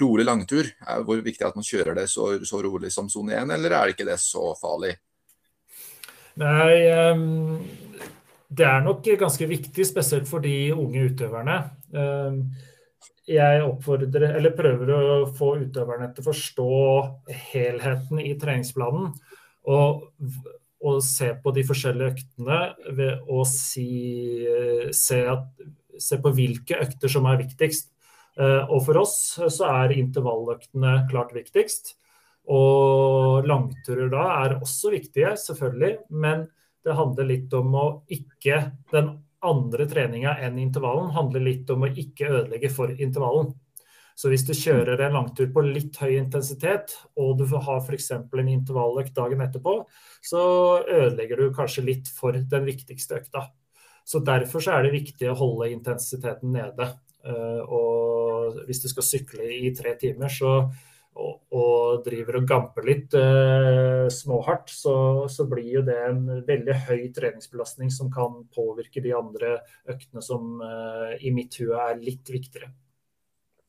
rolig langtur, hvor viktig er at man kjører det så, så rolig som sone 1, eller er det ikke det så farlig? Nei, um, det er nok ganske viktig, spesielt for de unge utøverne. Um, jeg oppfordrer, eller prøver å få utøverne til å forstå helheten i treningsplanen. Og, og se på de forskjellige øktene ved å si, se, at, se på hvilke økter som er viktigst. Eh, og for oss så er intervalløktene klart viktigst. Og langturer da er også viktige, selvfølgelig. Men det handler litt om å ikke Den andre treninga enn intervallen handler litt om å ikke ødelegge for intervallen. Så hvis du kjører en langtur på litt høy intensitet, og du har f.eks. en intervalløkt dagen etterpå, så ødelegger du kanskje litt for den viktigste økta. Så derfor så er det viktig å holde intensiteten nede. Eh, og hvis du skal sykle i tre timer, så og, og driver og gamper litt eh, småhardt, så, så, blir jo det en veldig høy treningsbelastning som kan påvirke de andre øktene som eh, i mitt hue er litt viktigere.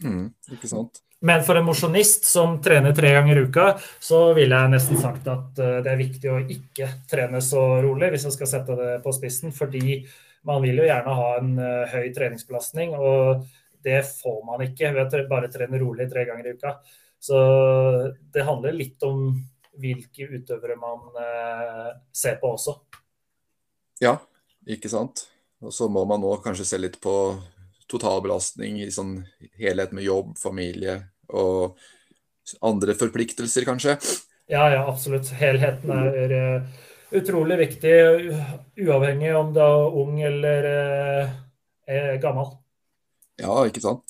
Mm, ikke sant? Men for en mosjonist som trener tre ganger i uka, så ville jeg nesten sagt at uh, det er viktig å ikke trene så rolig, hvis jeg skal sette det på spissen. Fordi man vil jo gjerne ha en uh, høy treningsbelastning, og det får man ikke ved å bare trene rolig tre ganger i uka. Så det handler litt om hvilke utøvere man eh, ser på også. Ja, ikke sant. Og så må man nå kanskje se litt på totalbelastning i sånn helhet med jobb, familie og andre forpliktelser, kanskje. Ja, ja, absolutt. Helheten er uh, utrolig viktig, uavhengig om du er ung eller uh, gammel. Ja, ikke sant.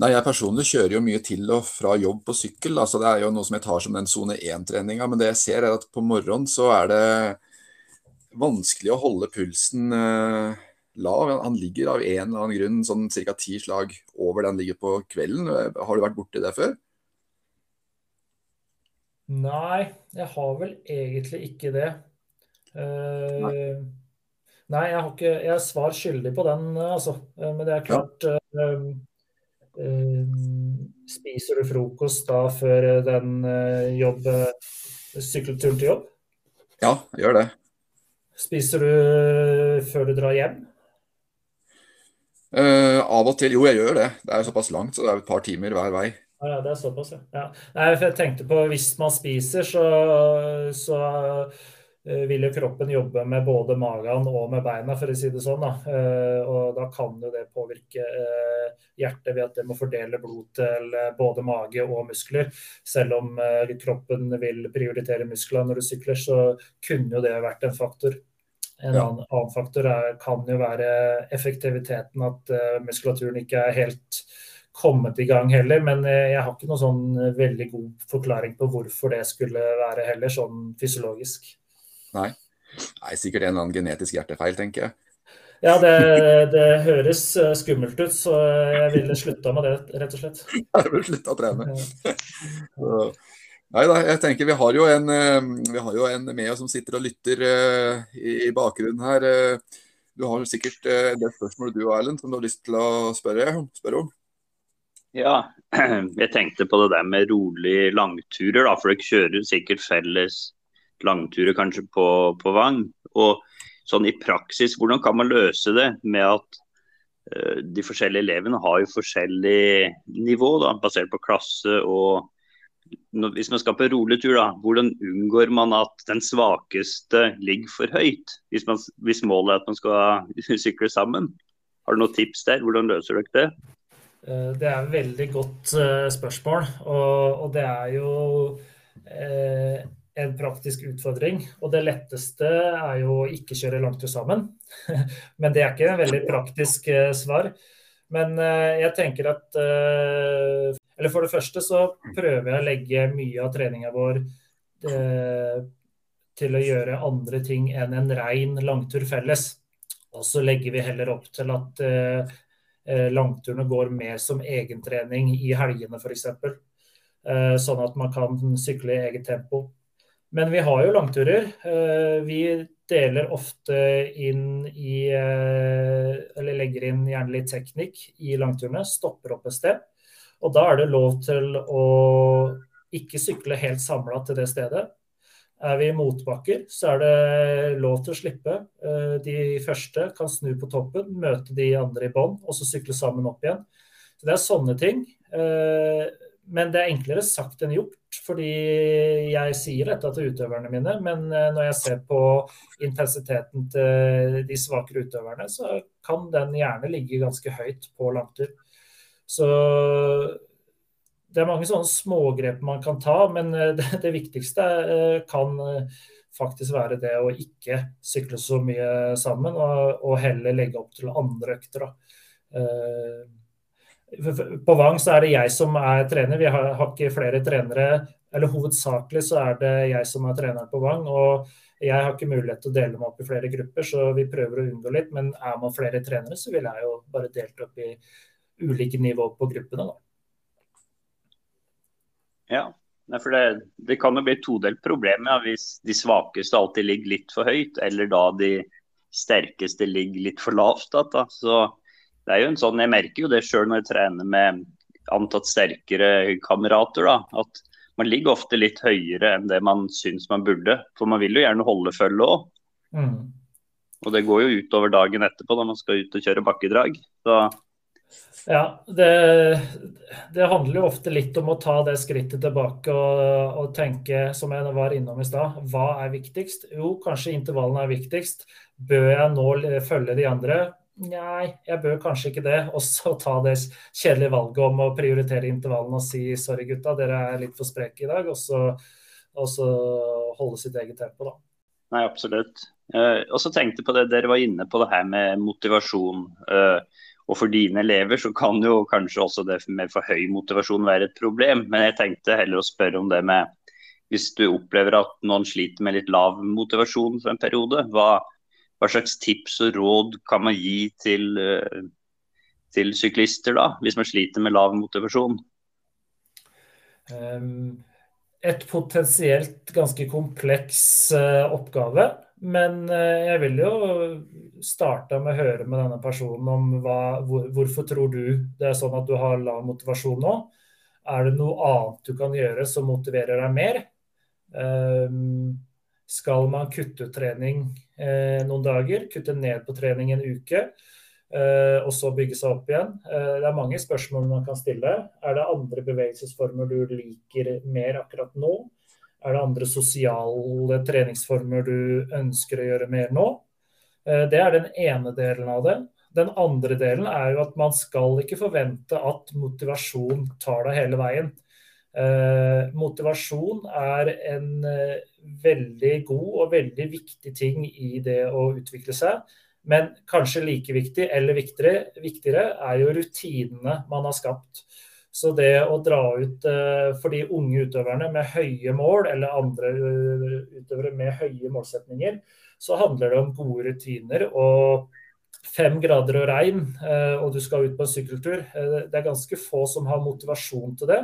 Nei, Jeg personlig kjører jo mye til og fra jobb på sykkel. altså Det er jo noe som jeg tar som den sone 1-treninga. Men det jeg ser er at på morgenen så er det vanskelig å holde pulsen eh, lav. Han ligger av en eller annen grunn sånn ca. ti slag over den ligger på kvelden. Har du vært borti det før? Nei, jeg har vel egentlig ikke det. Uh, nei. Nei. jeg har ikke Jeg er svar skyldig på den, altså. Eh, men det er klart ja. uh, Eh, spiser du frokost da før den eh, jobb, sykkelturen til jobb? Ja, jeg gjør det. Spiser du før du drar hjem? Uh, av og til. Jo, jeg gjør det. Det er såpass langt, så det er et par timer hver vei. Ja, det er såpass, ja. ja. Nei, jeg tenkte på hvis man spiser, så, så Eh, vil jo kroppen jobbe med både magen og med beina, for å si det sånn. Da. Eh, og da kan jo det påvirke eh, hjertet ved at det må fordele blod til både mage og muskler. Selv om kroppen vil prioritere muskler når du sykler, så kunne jo det vært en faktor. En ja. annen, faktor er, kan jo være effektiviteten, at muskulaturen ikke er helt kommet i gang heller. Men jeg har ikke noen sånn veldig god forklaring på hvorfor det skulle være heller, sånn fysiologisk. Nei. Nei, sikkert en eller annen genetisk hjertefeil, tenker jeg. Ja, det, det, høres skummelt ut, så jeg ville slutta med det, rett og slett. Jeg ville slutta å trene. Nei da, jeg tenker vi har jo en, eh, vi har jo en med oss som sitter og lytter uh, i, i, bakgrunnen her. Du har sikkert en del spørsmål du Erlend, som du har lyst til å spørre, spørre om? Ja, jeg tenkte på det der med rolig langturer. da, For dere kjører sikkert felles langturer kanskje på, på Vang. Og sånn i praksis, hvordan kan man løse det med at de forskjellige elevene har jo forskjellig nivå, da, basert på klasse og hvis man skal på rolig da, hvordan unngår man at den svakeste ligger for høyt? Hvis, man, hvis målet er at man skal sykle sammen? Har du noen tips der? Hvordan løser dere det? Eh, det er et veldig godt eh, spørsmål. Og, og det er jo eh, en praktisk utfordring. Og det letteste er jo å ikke kjøre langtur sammen. Men det er ikke en veldig praktisk eh, svar. Men eh, jeg tenker at eh, eller for det første så prøver jeg å legge mye av treninga vår til å gjøre andre ting enn en rein langtur felles. Og så legger vi heller opp til at langturene går mer som egentrening i helgene f.eks. Eh, sånn at man kan sykle i eget tempo. Men vi har jo langturer. Eh, vi deler ofte inn i eh, Eller legger inn gjerne litt teknikk i langturene. Stopper opp et sted og da er det lov til å ikke sykle helt samla til det stedet. Er vi i motbakker, så er det lov til å slippe. Eh, de første kan snu på toppen, møte de andre i bånn, og så sykle sammen opp igjen. Så Det er sånne ting. Men det er enklere sagt enn gjort, fordi jeg sier dette til utøverne mine. Men eh, når jeg ser på intensiteten til de svakere utøverne, så kan den gjerne ligge ganske høyt på langtur. Så det er mange sånne smågrep man kan ta, men eh, det, det, viktigste eh, kan faktisk være det å ikke sykle så mye sammen, og, og heller legge opp til andre økter. På Vang så er det jeg som er trener, vi har, har ikke flere trenere. Eller hovedsakelig så er det jeg som er trener på Vang. og jeg har ikke mulighet til å dele meg opp i flere grupper, så vi prøver å unngå litt. Men er man flere trenere, så ville jeg jo bare delt opp i ulike nivåer på gruppene. Da. Ja, for det, det, kan jo bli et todelt problem ja, hvis de svakeste alltid ligger litt for høyt, eller da de sterkeste ligger litt for lavt. Da. Så det er jo en sånn, Jeg merker jo det sjøl når jeg trener med antatt sterkere kamerater. da, at man ligger ofte litt høyere enn det man syns man burde. For man vil jo gjerne holde følge òg. Mm. Og det går jo utover dagen etterpå når man skal ut og kjøre bakkedrag. Så ja, det, det, handler jo ofte litt om å ta det skrittet tilbake og, og, tenke, som jeg var innom i stad, hva er viktigst? Jo, kanskje intervallene er viktigst. Bør jeg nå følge de andre? Nei, jeg bør kanskje ikke det. Og så ta det kjedelige valget om å prioritere intervallene og si sorry gutta, dere er litt for spreke i dag. Og så, og så holde sitt eget tempo, da. Nei, absolutt. Uh, og så tenkte jeg på det dere var inne på det her med motivasjon. Uh, og for dine elever så kan jo kanskje også det med for høy motivasjon være et problem. Men jeg tenkte heller å spørre om det med hvis du opplever at noen sliter med litt lav motivasjon for en periode, hva, hva slags tips og råd kan man gi til, eh, til syklister da, hvis man sliter med lav motivasjon? Um, et potensielt ganske kompleks uh, oppgave. Men uh, jeg vil jo starte med å høre med denne personen om hva, hvor, hvorfor tror du det er sånn at du har lav motivasjon nå? Er det noe annet du kan gjøre som motiverer deg mer? Um, skal man kutte ut trening eh, noen dager, kutte ned på trening en uke, eh, og så bygge seg opp igjen? Eh, det er mange spørsmål man kan stille. Er det andre bevegelsesformer du liker mer akkurat nå? Er det andre sosiale treningsformer du ønsker å gjøre mer nå? Det er den ene delen av det. Den andre delen er jo at man skal ikke forvente at motivasjon tar deg hele veien. Eh, motivasjon er en eh, veldig god og veldig viktig ting i det å utvikle seg. Men kanskje like viktig, eller viktigere, viktigere er jo rutinene man har skapt. Så det å dra ut eh, for de unge utøverne med høye mål, eller andre utøvere med høye målsetninger, så handler det om gode rutiner. og fem grader og regn, og du skal ut på en sykkeltur. Det er ganske få som har motivasjon til det,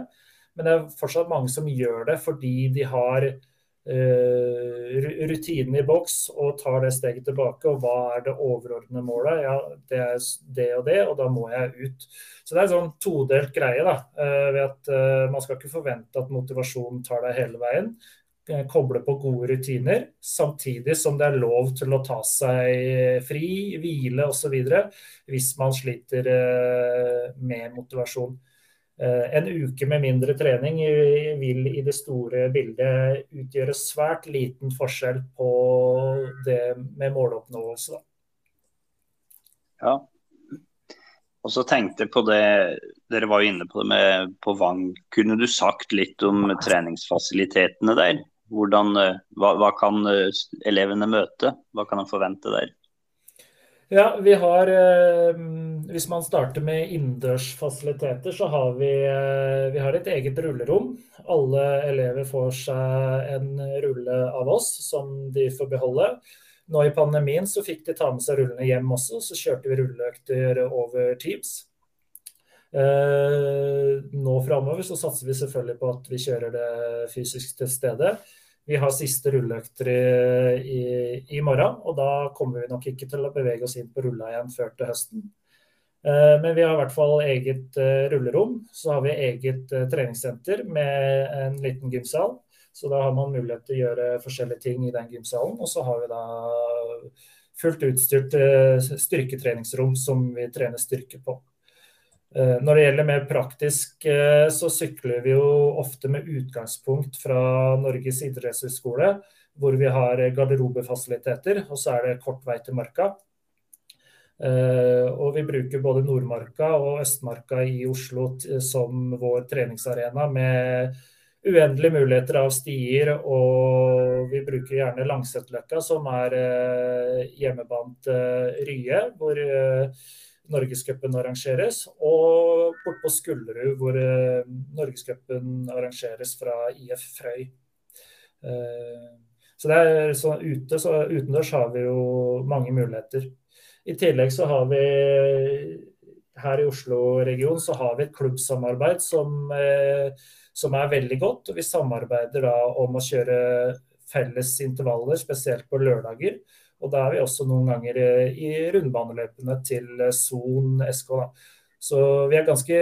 men det er fortsatt mange som gjør det fordi de har uh, rutinen i boks og tar det steget tilbake. Og hva er det overordnede målet? Ja, det er det og det, og da må jeg ut. Så det er en sånn todelt greie. da, uh, ved at uh, Man skal ikke forvente at motivasjonen tar deg hele veien. Koble på gode rutiner, samtidig som det er lov til å ta seg fri, hvile osv. hvis man sliter med motivasjon. Eh, en uke med mindre trening vil i det store bildet utgjøre svært liten forskjell på det med måloppnåelse. Ja. Og så tenkte jeg på det, Dere var jo inne på det med på Vang. Kunne du sagt litt om treningsfasilitetene der? Hvordan, eh, hva, hva, kan eh, elevene møte? Hva kan de forvente der? Ja, vi har eh, Hvis man starter med innendørsfasiliteter, så har vi, vi har et eget rullerom. Alle elever får seg en rulle av oss som de får beholde. Nå i pandemien så fikk de ta med seg rullene hjem også, så kjørte vi rulleøkter over Teams. nå framover så satser vi selvfølgelig på at vi kjører det fysisk til stede. Vi har siste rulleøkter i, i, i, morgen, og da kommer vi nok ikke til å bevege oss inn på rulla igjen før til høsten. Eh, men vi har i hvert fall eget eh, rullerom. Så har vi eget eh, treningssenter med en liten gymsal. Så da har man mulighet til å gjøre forskjellige ting i den gymsalen. Og så har vi da fullt utstyrt styrketreningsrom som vi trener styrke på. Når det gjelder mer praktisk, så sykler vi jo ofte med utgangspunkt fra Norges idrettshøgskole, hvor vi har garderobefasiliteter, og så er det kort vei til Marka. Eh, og vi bruker både Nordmarka og Østmarka i Oslo som vår treningsarena med uendelige muligheter av stier, og vi bruker gjerne Langsetløkka, som er hjemmebanen til Rye, hvor Norgescupen arrangeres, og bortpå Skullerud, hvor Norgescupen arrangeres fra IF Frøy. Så det er sånn ute, så Utendørs har vi jo mange muligheter. I tillegg så har vi her i Oslo-regionen så har vi et klubbsamarbeid som, uh, som, er veldig godt. og Vi samarbeider da om å kjøre felles intervaller, spesielt på lørdager. Og da er vi også noen ganger eh, i rundbaneløpene til eh, Son SK. Da. Så vi er ganske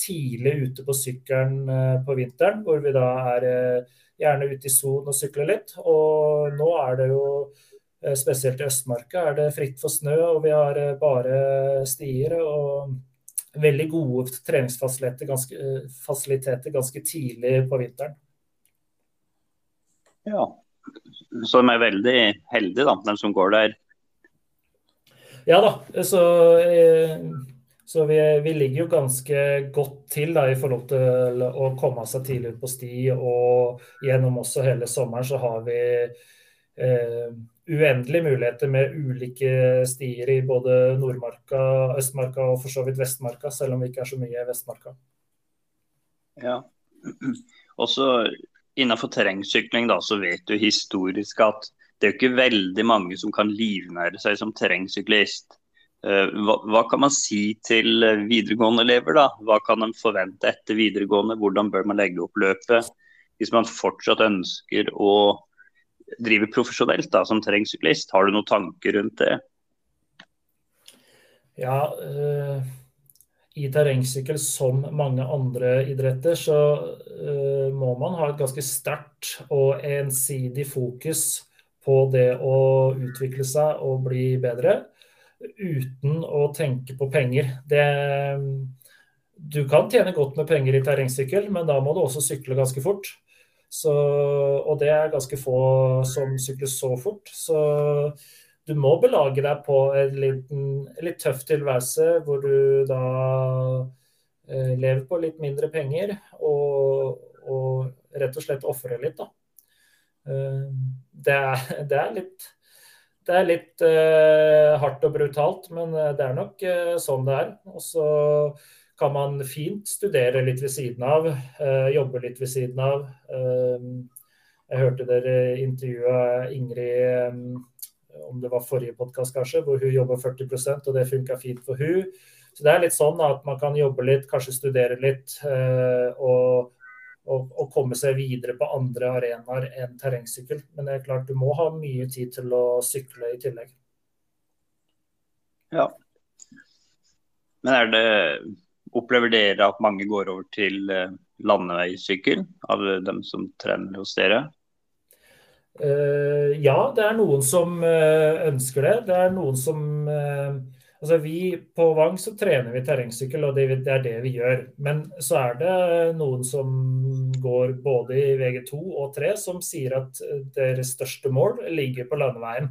tidlig ute på sykkelen eh, på vinteren, hvor vi da er gjerne ute i Son og sykler litt. Og nå er det jo spesielt i Østmarka er det fritt for snø, og vi har bare stier. og Veldig gode treningsfasiliteter ganske, ganske tidlig på vinteren. Ja, så de er veldig heldige, da, de som går der. Ja da, så, eh, så vi, vi, ligger jo ganske godt til da, i forhold til å komme seg tidlig ut på sti. Og gjennom også hele sommeren så har vi eh, uendelige muligheter med ulike stier i både Nordmarka, Østmarka og for så vidt Vestmarka, selv om vi ikke er så mye i Vestmarka. Ja, også innenfor terrengsykling da, så vet du historisk at det er ikke veldig mange som kan livnære seg som terrengsyklist. Eh, hva, hva, kan man si til videregående elever? da? Hva kan de forvente etter videregående? Hvordan bør man legge opp løpet? Hvis man fortsatt ønsker å drive profesjonelt da, som terrengsyklist, har du noen tanker rundt det? Ja, øh i terrengsykkel som mange andre idretter, så uh, må man ha et ganske sterkt og ensidig fokus på det å utvikle seg og bli bedre, uten å tenke på penger. Det, du kan tjene godt med penger i terrengsykkel, men da må du også sykle ganske fort. Så, og det er ganske få som sykler så fort. Så du må belage deg på en liten, litt tøff tilværelse hvor du da eh, lever på litt mindre penger og, og rett og slett ofrer litt, da. Det er, det er litt det er litt eh, hardt og brutalt, men det er nok uh, sånn det er. Og så kan man fint studere litt ved siden av, uh, jobbe litt ved siden av. jeg hørte dere intervjue Ingrid um, om det var forrige podkast kanskje, hvor hun jobber 40% og det funka fint for hun. Så det er litt sånn at man kan jobbe litt, kanskje studere litt, eh, og, og, og komme seg videre på andre arenaer enn terrengsykkel. Men det er klart du må ha mye tid til å sykle i tillegg. Ja. Men er det Opplever dere at mange går over til eh, landeveissykkel av dem som trener hos dere? Uh, ja, det er noen som uh, ønsker det. Det er noen som uh, Altså vi På Vang så trener vi terrengsykkel, og det, det, er det vi gjør. Men så er det noen som går både i VG2 og 3 som sier at deres største mål ligger på landeveien.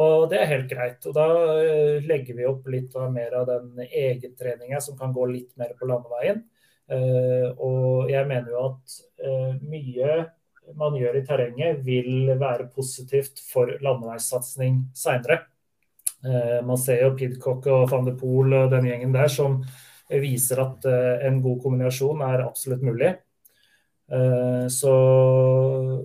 Og det er helt greit. Og da legger vi opp litt av mer av den egentreninga som kan gå litt mer på landeveien. Og jeg mener jo at mye man gjør i terrenget, vil være positivt for landeveissatsing seinere. Eh, man ser jo Pidcock og van de Poel og den gjengen der som viser at eh, en god kombinasjon er absolutt mulig. Eh, så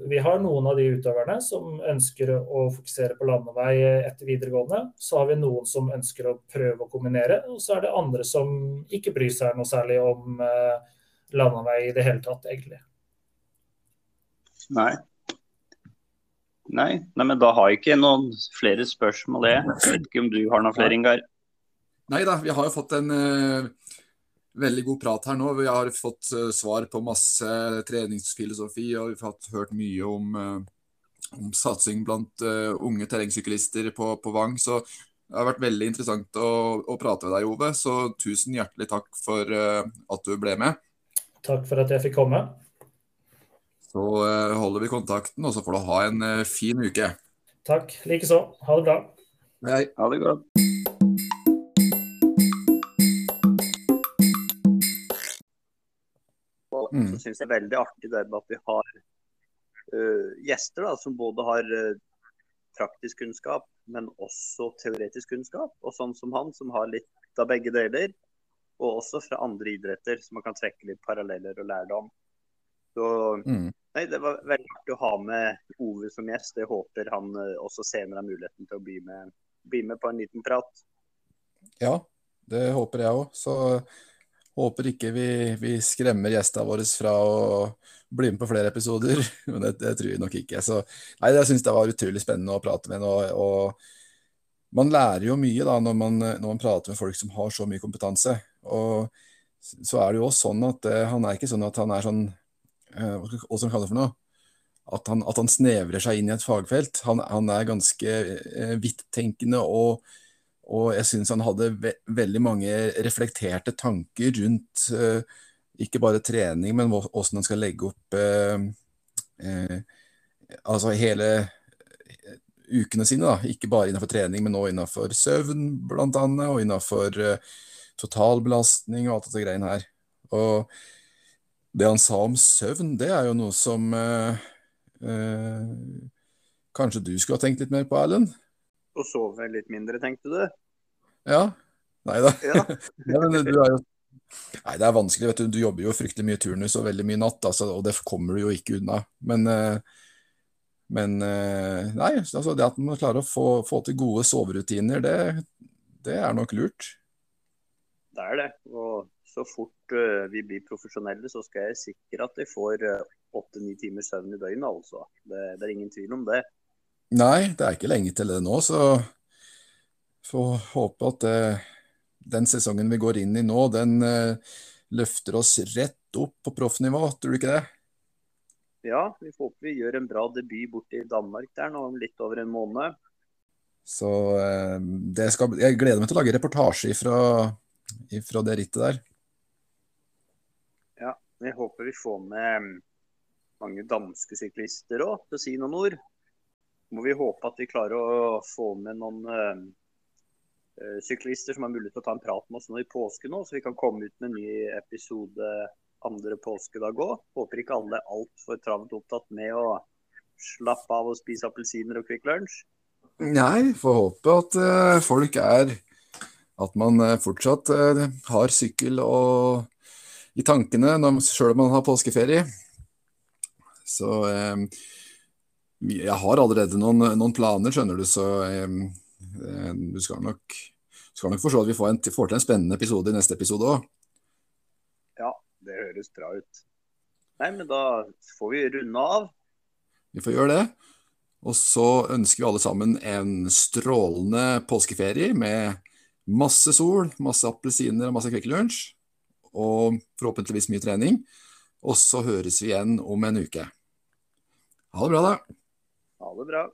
vi har noen av de utøverne som ønsker å fokusere på landevei etter videregående. Så har vi noen som ønsker å prøve å kombinere, og så er det andre som ikke bryr seg noe særlig om landevei i det hele tatt, egentlig. Nei. Nei. Nei, men da har jeg ikke noen flere spørsmål, det. Jeg vet ikke om du har noen flere, Ingar? Nei da, vi har jo fått en uh, veldig god prat her nå. Vi har fått uh, svar på masse treningsfilosofi, og vi har fått hørt mye om, uh, om satsing blant unge terrengsyklister på, på, Vang. Så det har vært veldig interessant å, å, prate med deg, Ove. Så tusen hjertelig takk for at du ble med. Takk for at jeg fikk komme. Så eh, holder vi kontakten, og så får du ha en eh, fin uke. Takk. Likeså. Ha det bra. Hei. Ha det godt. Mm. Så syns jeg er veldig artig det med at vi har uh, gjester da, som både har uh, praktisk kunnskap, men også teoretisk kunnskap. Og sånn som han, som har litt av begge deler. Og også fra andre idretter, så man kan trekke litt paralleller og lærdom. Så mm. nei, det var veldig artig å ha med Ove som gjest. Jeg håper han uh, også senere har muligheten til å bli med, bli med, på en liten prat. Ja, det håper jeg òg. Så håper ikke vi, vi skremmer gjestene våre fra å bli med på flere episoder. Men det, det tror jeg nok ikke. Så nei, jeg syns det var utrolig spennende å prate med ham. Og, og man lærer jo mye da når man, når man, prater med folk som har så mye kompetanse. Og så er det jo også sånn at uh, han er ikke sånn at han er sånn uh, hva skal man kalle det for noe? At han, at han, snevrer seg inn i et fagfelt. Han, han er ganske uh, vidttenkende, og, og jeg syns han hadde ve veldig mange reflekterte tanker rundt eh, ikke bare trening, men hvordan han skal legge opp eh, eh, altså hele eh, ukene sine. da, Ikke bare innenfor trening, men også innenfor søvn, blant annet, og innenfor totalbelastning og alt dette greiene her. Og det han sa om søvn, det er jo noe som eh, eh, kanskje du skulle ha tenkt litt mer på, Erlend? Å sove litt mindre, tenkte du? Ja. Nei da. Ja. ja, men du er jo Nei, det er vanskelig. vet Du Du jobber jo fryktelig mye turnus og veldig mye natt, altså, og det kommer du jo ikke unna. Men, eh, men eh, nei, altså, det at man klarer å få, få til gode soverutiner, det, det, er nok lurt. Det er det. Og så fort uh, vi blir profesjonelle, så skal jeg sikre at vi får eh, åtte-ni timers søvn i døgnet. altså. Det, det, er ingen tvil om det. Nei, det er ikke lenge til det nå, så får håpe at uh, den sesongen vi går inn i nå, den løfter oss rett opp på proffnivå, tror du ikke det? Ja, vi får håpe vi gjør en bra debut borte i Danmark der nå om litt over en måned. Så skal, jeg gleder meg til å lage reportasje ifra, ifra det rittet der. Ja, Jeg håper vi får med mm, mange danske syklister òg til å si noen ord. Må vi håpe at vi klarer å få med noen uh, syklister som har mulighet til å ta en prat med oss nå i påsken, nå, så vi kan komme ut med en ny episode andre påskedag òg. Håper ikke alle er altfor travelt opptatt med å slappe av og spise appelsiner og Kvikk Lunsj. Nei, får håpe at uh, folk er At man uh, fortsatt uh, har sykkel og, i tankene sjøl om man har påskeferie. Så jeg har allerede noen, noen, planer, skjønner du, så du skal nok, skal nok forstå at vi får, en, får til en spennende episode i neste episode òg. Ja, det høres bra ut. Nei, men da får vi runde av. Vi får gjøre det. Og så ønsker vi alle sammen en strålende påskeferie med masse sol, masse appelsiner og masse Kvikk Lunsj. Og forhåpentligvis mye trening. Og så høres vi igjen om en uke. Ha det bra, da. Ha det bra.